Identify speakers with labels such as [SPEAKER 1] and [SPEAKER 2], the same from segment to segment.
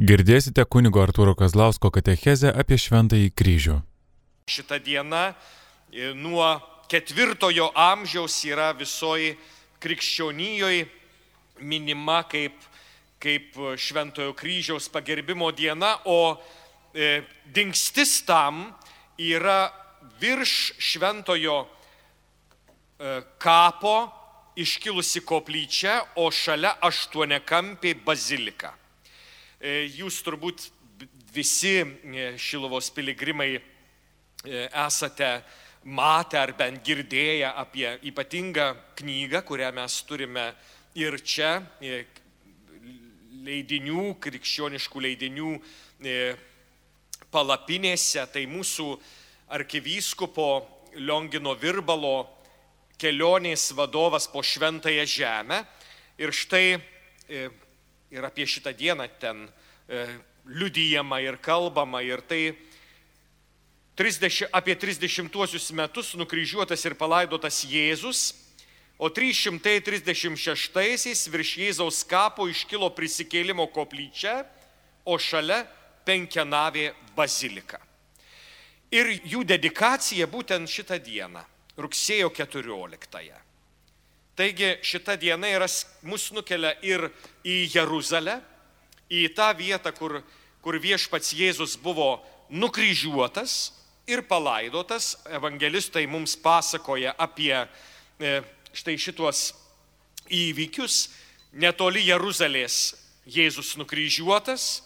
[SPEAKER 1] Girdėsite kunigo Arturo Kazlausko katechezę apie Šventąjį kryžių.
[SPEAKER 2] Šita diena e, nuo ketvirtojo amžiaus yra visoji krikščionijoje minima kaip, kaip Šventojo kryžiaus pagerbimo diena, o e, dingstis tam yra virš Šventojo e, kapo iškilusi koplyčia, o šalia aštuoniakampiai bazilika. E, jūs turbūt visi e, Šilovos piligrimai e, esate matę ar bent girdėję apie ypatingą knygą, kurią mes turime ir čia, leidinių, krikščioniškų leidinių palapinėse. Tai mūsų arkivyskupo Liongino Virbalo kelionės vadovas po šventąją žemę. Ir štai e, ir apie šitą dieną ten e, liudyjama ir kalbama. Ir tai 30, apie 30 metus nukryžiuotas ir palaidotas Jėzus, o 336-aisiais virš Jėzaus kapo iškilo prisikėlimo koplyčia, o šalia penkianavė bazilika. Ir jų dedikacija būtent šitą dieną rugsėjo 14-ąją. Taigi šita diena yra, mus nukelia ir į Jeruzalę, į tą vietą, kur, kur viešpats Jėzus buvo nukryžiuotas ir palaidotas. Evangelistai mums pasakoja apie e, štai šitos įvykius. Netoli Jeruzalės Jėzus nukryžiuotas,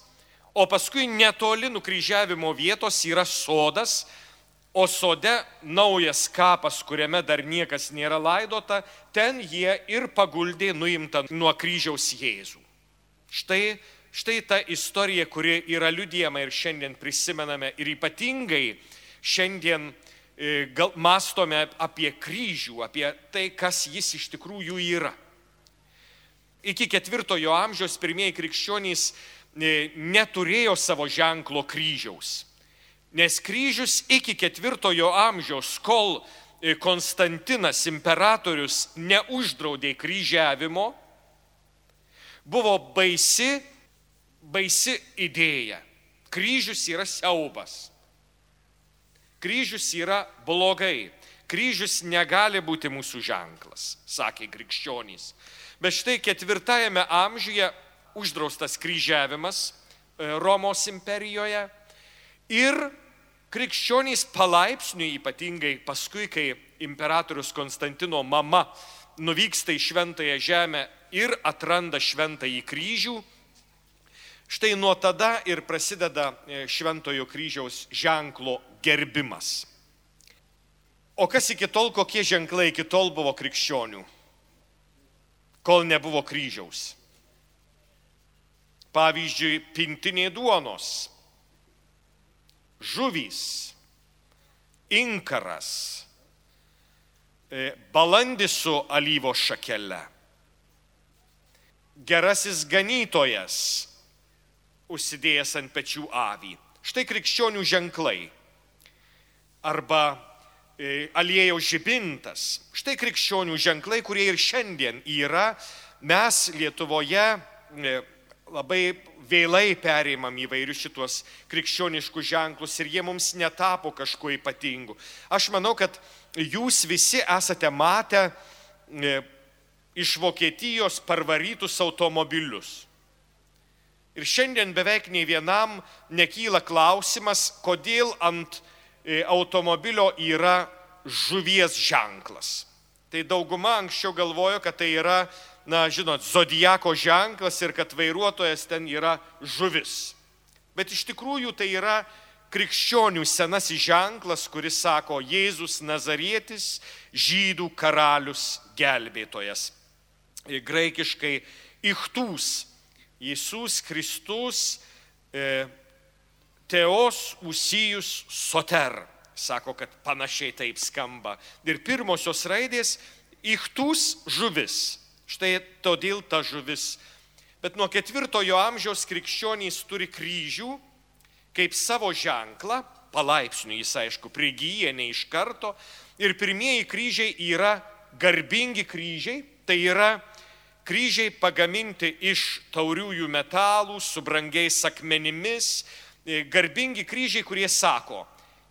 [SPEAKER 2] o paskui netoli nukryžiavimo vietos yra sodas, o sode naujas kapas, kuriame dar niekas nėra laidota, ten jie ir paguldė nuimtą nuo kryžiaus Jėzų. Štai, štai ta istorija, kuri yra liudijama ir šiandien prisimename ir ypatingai šiandien e, gal, mastome apie kryžių, apie tai, kas jis iš tikrųjų yra. Iki ketvirtojo amžiaus pirmieji krikščionys e, neturėjo savo ženklo kryžiaus. Nes kryžius iki ketvirtojo amžiaus, kol e, Konstantinas imperatorius neuždraudė kryžiavimo, buvo baisi, baisi idėja. Kryžius yra siaubas. Kryžius yra blogai. Kryžius negali būti mūsų ženklas, sakė krikščionys. Bet štai ketvirtajame amžiuje uždraustas kryžiavimas e, Romos imperijoje ir krikščionys palaipsniui, ypatingai paskui, kai imperatorius Konstantino mama nuvyksta į šventąją žemę ir atranda šventąjį kryžių, štai nuo tada ir prasideda e, šventojo kryžiaus ženklo gerbimas. O kas iki tol, kokie ženklai iki tol buvo krikščionių, kol nebuvo kryžiaus? Pavyzdžiui, pintinė duonos žuvys, inkaras, e, balandis su alyvo šakele, gerasis ganytojas, užsidėjęs ant pečių avį. Štai krikščionių ženklai. Arba e, aliejaus žibintas. Štai krikščionių ženklai, kurie ir šiandien yra. Mes Lietuvoje e, labai vėlai perėmam įvairius šitos krikščioniškus ženklus ir jie mums netapo kažkuo ypatingu. Aš manau, kad jūs visi esate matę e, iš Vokietijos parvarytus automobilius. Ir šiandien beveik nei vienam nekyla klausimas, kodėl ant e, automobilio yra žuvies ženklas. Tai dauguma anksčiau galvojo, kad tai yra na, žinot, zodijako ženklas ir kad vairuotojas ten yra žuvis. Bet iš tikrųjų tai yra krikščionių senasis ženklas, kuris sako Jėzus Nazarietis, žydų karalius gelbėtojas. Graikiškai ichtūs, Jėzus Kristus, e, teos usijus soter. Sako, kad panašiai taip skamba. Ir pirmosios raidės ichtūs žuvis. Štai todėl ta žuvis. Bet nuo ketvirtojo amžiaus krikščionys turi kryžių kaip savo ženklą, palaipsniui jis aišku prigyja ne iš karto. Ir pirmieji kryžiai yra garbingi kryžiai, tai yra kryžiai pagaminti iš tauriųjų metalų, su brangiais akmenimis, e, garbingi kryžiai, kurie sako,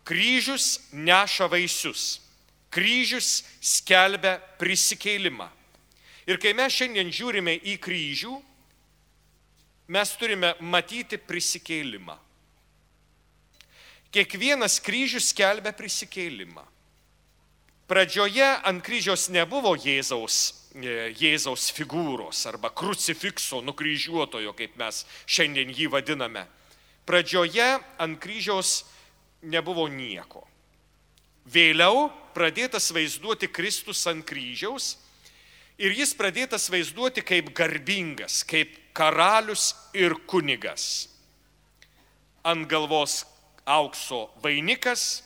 [SPEAKER 2] kryžius neša vaisius, kryžius skelbia prisikeilimą. Ir kai mes šiandien žiūrime į kryžių, mes turime matyti prisikeilimą. Kiekvienas kryžius skelbia prisikeilimą. Pradžioje ant kryžiaus nebuvo Jėzaus, e, Jėzaus figūros arba krucifikso nukryžiuotojo, kaip mes šiandien jį vadiname. Pradžioje ant kryžiaus nebuvo nieko. Vėliau pradėtas vaizduoti Kristus ant kryžiaus ir jis pradėtas vaizduoti kaip garbingas, kaip karalius ir kunigas. Ant galvos aukso vainikas,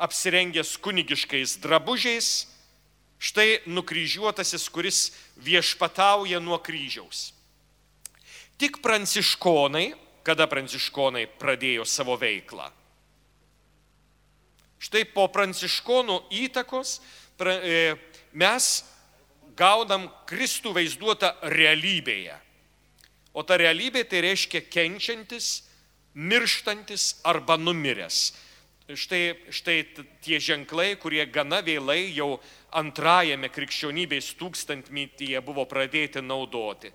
[SPEAKER 2] apsirengęs kunigiškais drabužiais, štai nukryžiuotasis, kuris viešpatauja nuo kryžiaus. Tik pranciškonai, kada pranciškonai pradėjo savo veiklą. Štai po pranciškonų įtakos e, mes gaunam Kristų vaizduotą realybėje. O ta realybė tai reiškia kenčiantis, mirštantis arba numiręs. Štai, štai tie ženklai, kurie gana vėlai jau antrajame krikščionybės tūkstantmetyje buvo pradėti naudoti.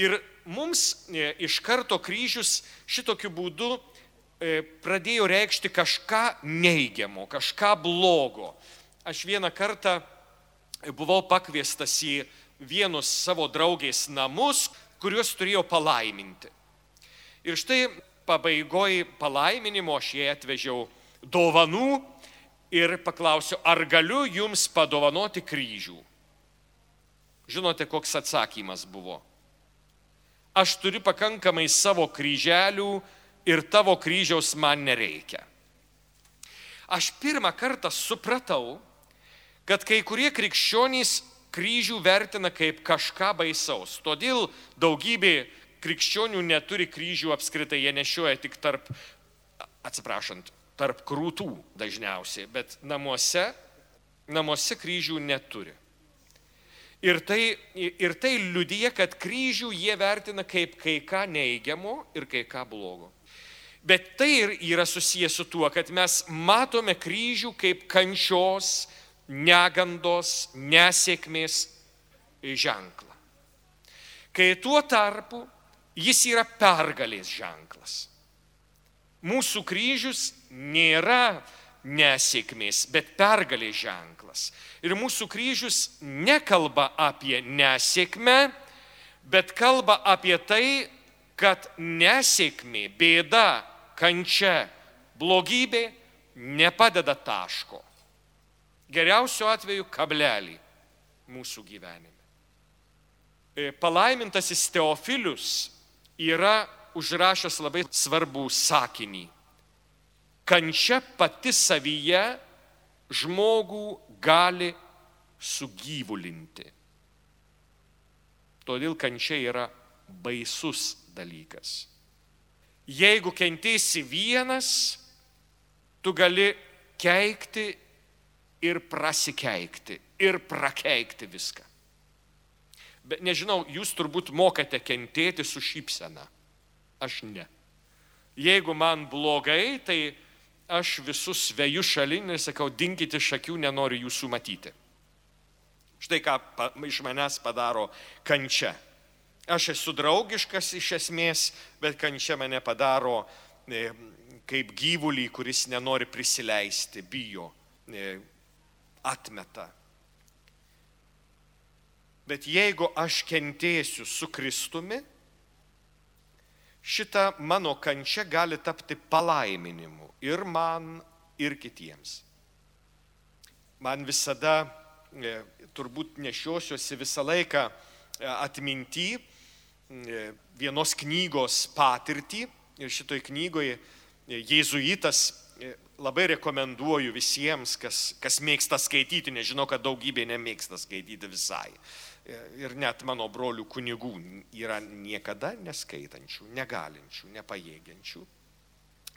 [SPEAKER 2] Ir mums e, iš karto kryžius šitokiu būdu e, pradėjo reikšti kažką neigiamo, kažką blogo. Aš vieną kartą buvau pakviestas į vienus savo draugės namus, kuriuos turėjau palaiminti. Ir štai pabaigoje palaiminimo aš jai atvežiau dovanų ir paklausiu, ar galiu jums padovanoti kryžių. Žinote, koks atsakymas buvo? Aš turiu pakankamai savo kryželių ir tavo kryžiaus man nereikia. Aš pirmą kartą supratau, kad kai kurie krikščionys kryžių vertina kaip kažką baisaus. Todėl daugybė krikščionių neturi kryžių apskritai, jie nešioja tik tarp, atsiprašant, tarp krūtų dažniausiai, bet namuose, namuose kryžių neturi. Ir tai, ir tai liudyja, kad kryžių jie vertina kaip kai ką neigiamo ir kai ką blogo. Bet tai ir yra susijęs su tuo, kad mes matome kryžių kaip kančios, negandos, nesėkmės ženklą. Kai tuo tarpu jis yra pergalės ženklas. Mūsų kryžius nėra nesėkmės, bet pergalės ženklas. Ir mūsų kryžius nekalba apie nesėkmę, bet kalba apie tai, kad nesėkmė, bėda, kančia, blogybė nepadeda taško. Geriausiu atveju kablelį mūsų gyvenime. E, palaimintasis Teofilius yra užrašęs labai svarbų sakinį. Kančia pati savyje žmogų gali sugyvulinti. Todėl kančia yra baisus dalykas. Jeigu kentėsi vienas, tu gali keikti ir prasikeikti, ir prakeikti viską. Bet nežinau, jūs turbūt mokate kentėti su šypsena. Aš ne. Jeigu man blogai, tai aš visus veju šalin ir sakau, dinkite iš akių, nenoriu jūsų matyti. Štai ką pa, iš manęs padaro kančia. Aš esu draugiškas iš esmės, bet kančia mane padaro e, kaip gyvulį, kuris nenori prisileisti, bijo, e, atmeta. Bet jeigu aš kentėsiu su Kristumi, šita mano kančia gali tapti palaiminimu ir man, ir kitiems. Man visada, e, turbūt nešiosiuosi visą laiką e, atminti e, vienos knygos patirtį ir šitoj knygoje jėzuitas labai rekomenduoju visiems, kas, kas mėgsta skaityti, nežinau, kad daugybė nemėgsta skaityti visai ir net mano brolių kunigų yra niekada neskaitančių, negalinčių, nepajėgiančių.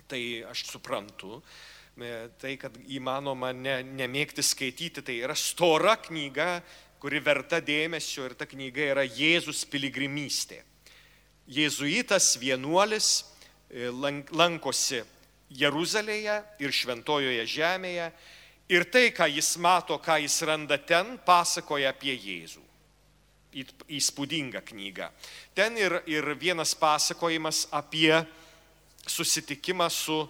[SPEAKER 2] Tai aš suprantu, tai kad įmanoma ne, nemėgti skaityti, tai yra stora knyga, kuri verta dėmesio ir ta knyga yra Jėzus piligrimystė. Jėzuitas vienuolis e, lankosi Jeruzalėje ir šventojoje žemėje ir tai, ką jis mato, ką jis randa ten, pasakoja apie Jėzų. Įspūdinga knyga. Ten ir, ir vienas pasakojimas apie susitikimą su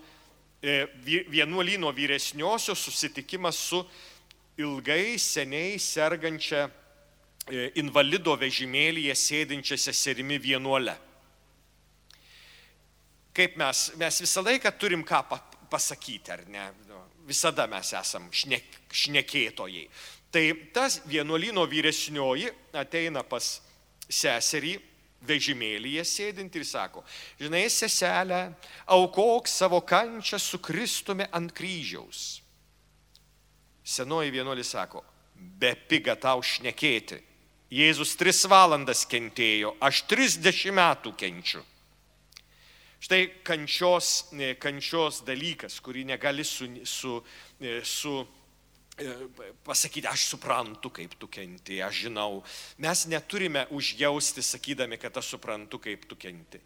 [SPEAKER 2] e, vienuolino vyresniosios, susitikimą su ilgai seniai sergančia e, invalido vežimėlyje sėdinčia seserimi vienuole. Kaip mes, mes visą laiką turim ką pasakyti, ar ne? Nu, visada mes esam šnek, šnekėtojai. Tai tas vienuolino vyresnioji ateina pas seserį vežimėlyje sėdinti ir sako, žinai, seselė, aukok savo kančią su Kristumi ant kryžiaus. Senoji vienuolis sako, be piga tau šnekėti. Jėzus tris valandas kentėjo, aš trisdešimt metų kenčiu. Štai kančios, kančios dalykas, kurį negali su, su, su e, pasakyti, aš suprantu, kaip tu kenti, aš žinau. Mes neturime užjausti, sakydami, kad aš suprantu, kaip tu kenti.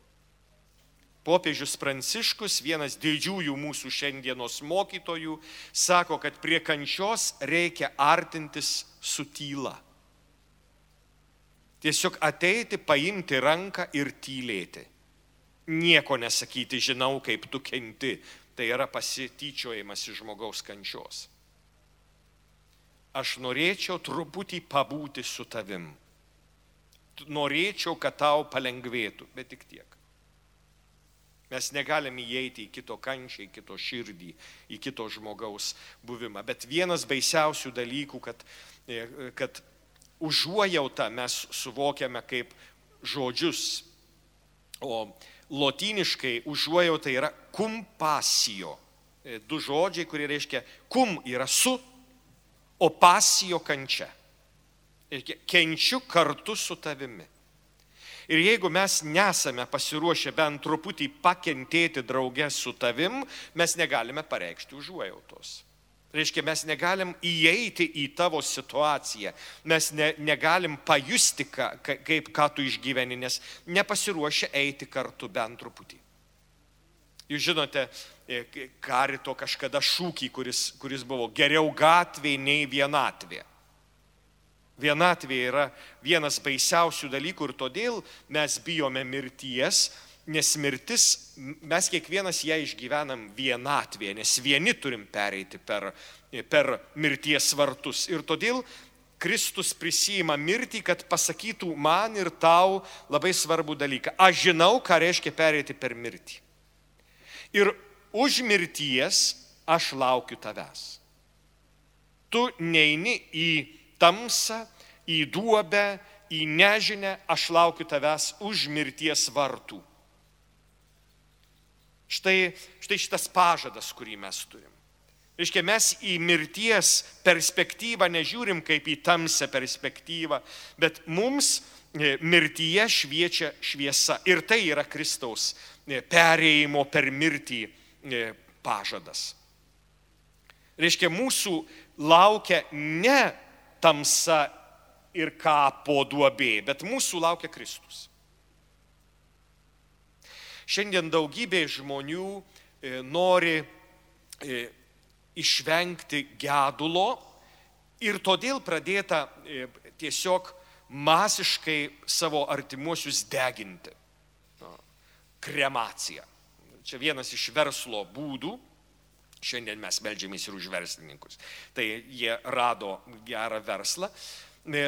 [SPEAKER 2] Popiežius Pranciškus, vienas didžiųjų mūsų šiandienos mokytojų, sako, kad prie kančios reikia artintis su tyla. Tiesiog ateiti, paimti ranką ir tylėti. Nieko nesakyti, žinau, kaip tu kenti. Tai yra pasityčiojimas iš žmogaus kančios. Aš norėčiau truputį pabūti su tavim. Norėčiau, kad tau palengvėtų, bet tik tiek. Mes negalim įeiti į kito kančią, į kito širdį, į kito žmogaus buvimą. Bet vienas baisiausių dalykų, kad, e, kad užuojautą mes suvokiame kaip žodžius. O lotyniškai užuojauta yra kumpasijo. E, du žodžiai, kurie reiškia kum yra su, o pasijo kančia. Kenčiu kartu su tavimi. Ir jeigu mes nesame pasiruošę bent truputį pakentėti draugę su tavim, mes negalime pareikšti užuojautos. Reiškia, mes negalim įeiti į tavo situaciją, mes ne, negalim pajusti, ka, ka, kaip ką tu išgyveni, nes nepasiruošę eiti kartu bent truputį. Jūs žinote, e, karito kažkada šūkį, kuris, kuris buvo geriau gatvė nei vienatvė. Vienatvė yra vienas baisiausių dalykų ir todėl mes bijome mirties, nes mirtis, mes kiekvienas ją išgyvenam vienatvėje, nes vieni turim pereiti per, per mirties vartus. Ir todėl Kristus prisijima mirtį, kad pasakytų man ir tau labai svarbų dalyką. Aš žinau, ką reiškia pereiti per mirtį. Ir už mirties aš laukiu tavęs. Tu neini į tamsą, į duobę, į nežinę, aš laukiu tavęs už mirties vartų. Štai, štai šitas pažadas, kurį mes turim. Reiškia, mes į mirties perspektyvą nežiūrim kaip į tamsią perspektyvą, bet mums e, mirtyje šviečia šviesa. Ir tai yra Kristaus e, perėjimo per mirtį e, pažadas. Reiškia, mūsų laukia ne tamsa ir kapo duobė, bet mūsų laukia Kristus. Šiandien daugybė žmonių e, nori e, išvengti gedulo ir todėl pradėta e, tiesiog masiškai savo artimuosius deginti. Kremacija. Čia vienas iš verslo būdų, Šiandien mes melžiamės ir už verslininkus. Tai jie rado gerą verslą.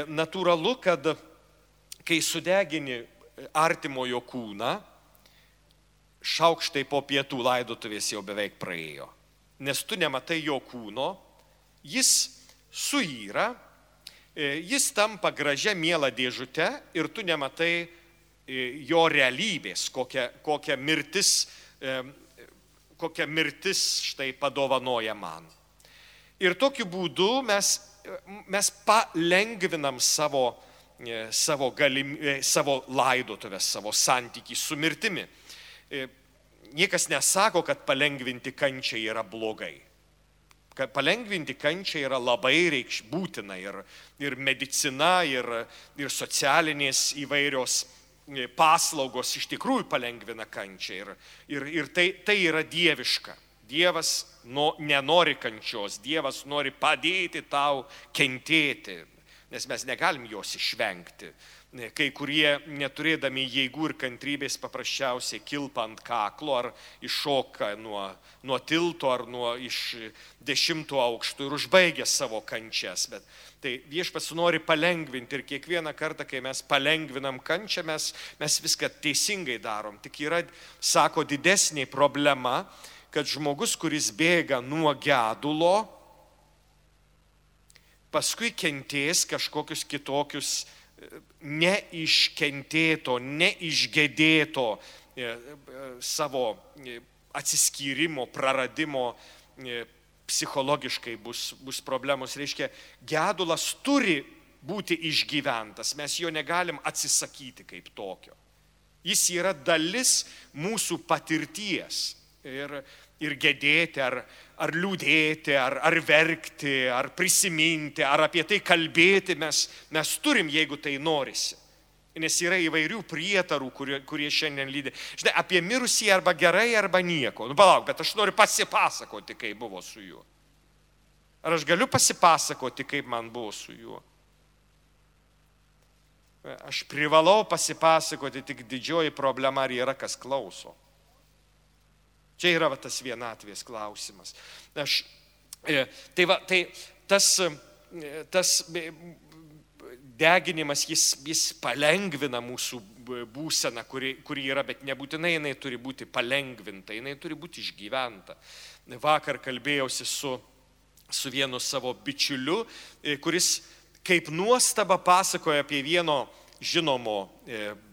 [SPEAKER 2] Natūralu, kad kai sudegini artimojo kūną, šaukštai po pietų laidotuvės jau beveik praėjo. Nes tu nematai jo kūno, jis suyra, e, jis tampa gražia mielą dėžutę ir tu nematai e, jo realybės, kokia, kokia mirtis kokia mirtis štai padovanoja man. Ir tokiu būdu mes, mes palengvinam savo, e, savo, galim, e, savo laidotuvės, savo santykį su mirtimi. E, niekas nesako, kad palengvinti kančią yra blogai. palengvinti kančią yra labai reikš būtina ir, ir medicina, ir, ir socialinės įvairios e, paslaugos iš tikrųjų palengvina kančią ir, ir, ir tai, tai yra dieviška. Dievas no, nenori kančios, Dievas nori padėti tau kentėti, nes mes negalim jos išvengti kai kurie neturėdami jėgų ir kantrybės paprasčiausiai kilpa ant kaklo ar iššoka nuo, nuo tilto ar nuo iš dešimto aukšto ir užbaigia savo kančias. Bet tai viešpats nori palengvinti ir kiekvieną kartą, kai mes palengvinam kančią, mes, mes viską teisingai darom. Tik yra, sako, didesnė problema, kad žmogus, kuris bėga nuo gedulo, paskui kentės kažkokius kitokius neiškentėto, neišgėdėto e, e, savo e, atsiskyrimo, praradimo psichologiškai bus, bus problemos. Reiškia, gedulas turi būti išgyventas, mes jo negalim atsisakyti kaip tokio. Jis yra dalis mūsų patirties. Ir, ir gedėti, ar, ar liūdėti, ar, ar verkti, ar prisiminti, ar apie tai kalbėti mes, mes turim, jeigu tai norisi. Nes yra įvairių prietarų, kurie, kurie šiandien lydi. Žinai, apie mirusį arba gerai, arba nieko. Nu, palauk, bet aš noriu pasipasakoti, kaip buvo su juo. Ar aš galiu pasipasakoti, kaip man buvo su juo? Aš privalau pasipasakoti, tik didžioji problema, ar yra kas klauso. Čia yra va, tas vienatvės klausimas. Aš, e, tai, va, tai tas, e, tas e, deginimas, jis, jis palengvina mūsų būseną, kuri, kuri yra, bet nebūtinai jinai turi būti palengvinta, jinai turi būti išgyventa. Vakar kalbėjausi su, su vienu savo bičiuliu, kuris kaip nuostaba pasakoja apie vieno žinomo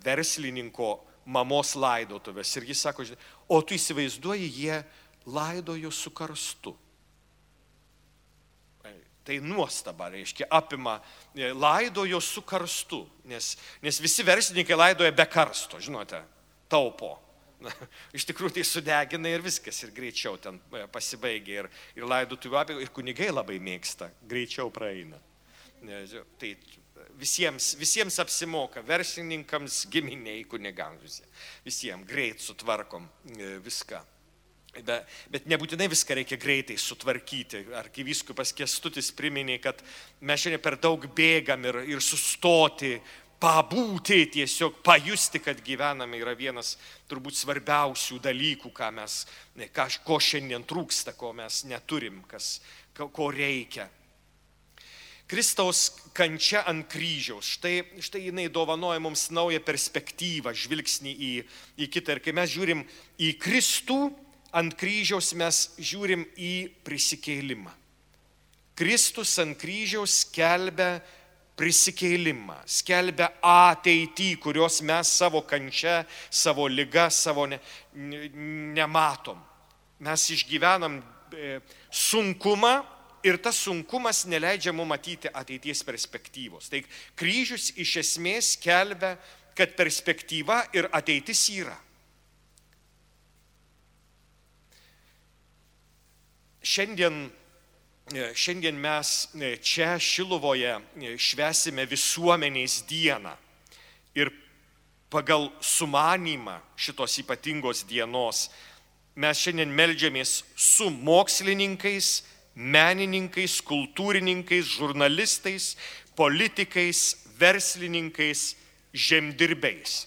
[SPEAKER 2] verslininko mamos laidotuvės. Ir jis sako, o tu įsivaizduoji, jie laidojo su karstu. Tai nuostaba, reiškia, apima, e, laidojo su karstu, nes, nes visi verslininkai laidoja be karsto, žinote, taupo. Na, iš tikrųjų tai sudegina ir viskas, ir greičiau ten e, pasibaigia, ir, ir laidotuvių apie, ir kunigai labai mėgsta, greičiau praeina. Tai visiems, visiems apsimoka, verslininkams, giminiai, kunigams, visiems greit sutvarkom e, viską. Bet, bet nebūtinai viską reikia greitai sutvarkyti. Arkivyskupas Kestutis priminė, kad mes šiandien per daug bėgam ir, ir sustoti, pabūti, tiesiog pajusti, kad gyvename yra vienas turbūt svarbiausių dalykų, ką mes, ką, ko šiandien trūksta, ko mes neturim, kas, ko reikia. Kristaus kančia ant kryžiaus, štai, štai jinai dovanoja mums naują perspektyvą, žvilgsnį į, į kitą. Ir kai mes žiūrim į Kristų ant kryžiaus, mes žiūrim į prisikėlimą. Kristus ant kryžiaus skelbia prisikėlimą, skelbia ateitį, kurios mes savo kančia, savo lyga, savo ne, nematom. Mes išgyvenam e, sunkumą, ir tas sunkumas neleidžia mums matyti ateities perspektyvos. Tai kryžius iš esmės kelbia, kad perspektyva ir ateitis yra. Šiandien, e, šiandien mes e, čia Šiluvoje e, švesime visuomenės dieną ir pagal sumanimą šitos ypatingos dienos mes šiandien melžiamės su mokslininkais, menininkais, kultūrininkais, žurnalistais, politikais, verslininkais, žemdirbiais.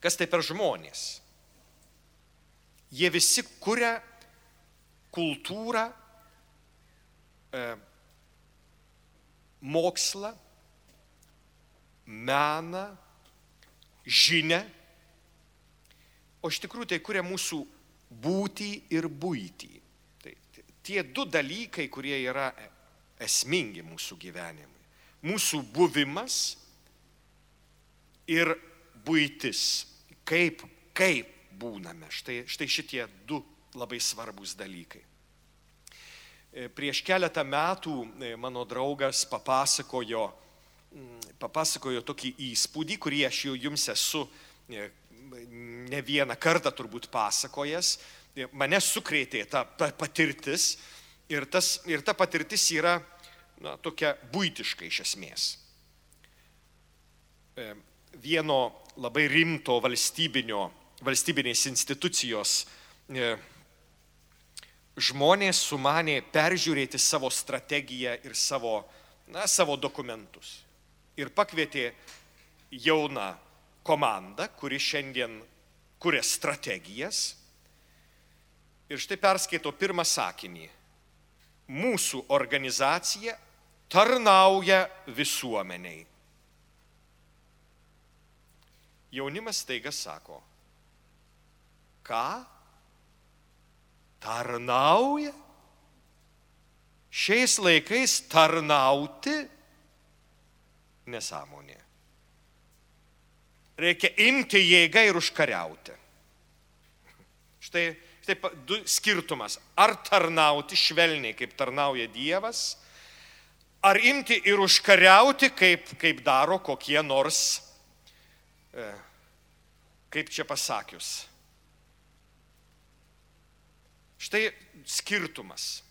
[SPEAKER 2] Kas tai per žmonės? Jie visi kuria kultūrą, e, mokslą, meną, žinę, o iš tikrųjų tai kuria mūsų būtį ir būtį tie du dalykai, kurie yra esmingi mūsų gyvenimui. Mūsų buvimas ir būtis. Kaip, kaip būname. Štai, štai šitie du labai svarbus dalykai. E, prieš keletą metų e, mano draugas papasakojo, papasakojo tokį įspūdį, kurį aš jau jums esu e, ne vieną kartą turbūt pasakojęs, mane sukrėtė ta patirtis ir, tas, ir ta patirtis yra na, tokia būtiška iš esmės. Vieno labai rimto valstybinio, valstybinės institucijos žmonės sumanė peržiūrėti savo strategiją ir savo, na, savo dokumentus. Ir pakvietė jauną komandą, kuri šiandien kuria strategijas. Ir štai perskaito pirmą sakinį. Mūsų organizacija tarnauja visuomeniai. Jaunimas taiga sako, ką? Tarnauja? Šiais laikais tarnauti nesąmonė reikia imti jėgą ir užkariauti. Štai, štai du skirtumas. Ar tarnauti švelniai, kaip tarnauja Dievas, ar imti ir užkariauti, kaip, kaip daro kokie nors, e, kaip čia pasakius. Štai skirtumas.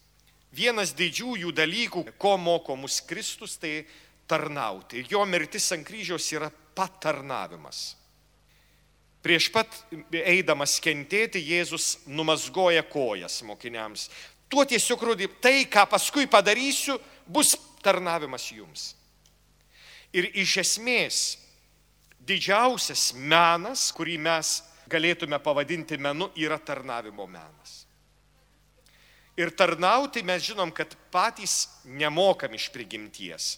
[SPEAKER 2] Vienas didžiųjų dalykų, ko moko mus Kristus, tai tarnauti. Jo mirtis ant kryžiaus yra patarnavimas. Prieš pat eidamas kentėti, Jėzus numasgoja kojas mokiniams. Tuo tiesiog rodė, tai, ką paskui padarysiu, bus tarnavimas jums. Ir iš esmės didžiausias menas, kurį mes galėtume pavadinti menu, yra tarnavimo menas. Ir tarnauti mes žinom, kad patys nemokam iš prigimties.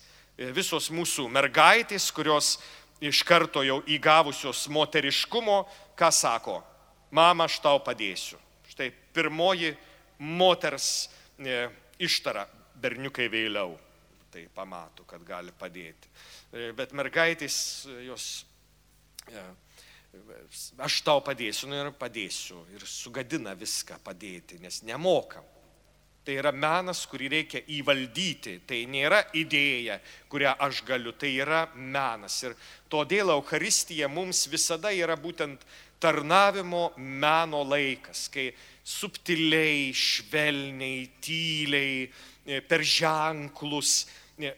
[SPEAKER 2] Visos mūsų mergaitės, kurios iš karto jau įgavusios moteriškumo, ką sako, mama, aš tau padėsiu. Štai pirmoji moters e, ištara, berniukai vėliau tai pamato, kad gali padėti. E, bet mergaitės jos, e, aš tau padėsiu, nu ir padėsiu. Ir sugadina viską padėti, nes nemokam. Tai yra menas, kurį reikia įvaldyti. Tai nėra idėja, kurią aš galiu, tai yra menas. Ir todėl Euharistija mums visada yra būtent tarnavimo meno laikas, kai subtiliai, švelniai, tyliai, e, per ženklus e,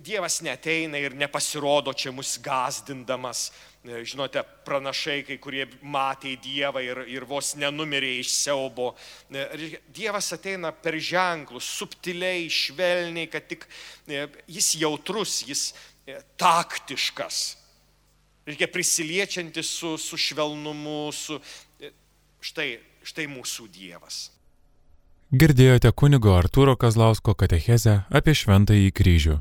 [SPEAKER 2] Dievas neteina ir nepasirodo čia mus gazdindamas, E, žinote, pranašai, kai kurie matė Dievą ir, ir vos nenumirė iš siaubo. E, Dievas ateina per ženklus, subtiliai, švelniai, kad tik e, jis jautrus, jis taktiškas. Reikia prisiliečiantis su, su švelnumu, su... Štai, štai mūsų Dievas.
[SPEAKER 1] Girdėjote kunigo Artūro Kazlausko katechezę apie šventąjį kryžių.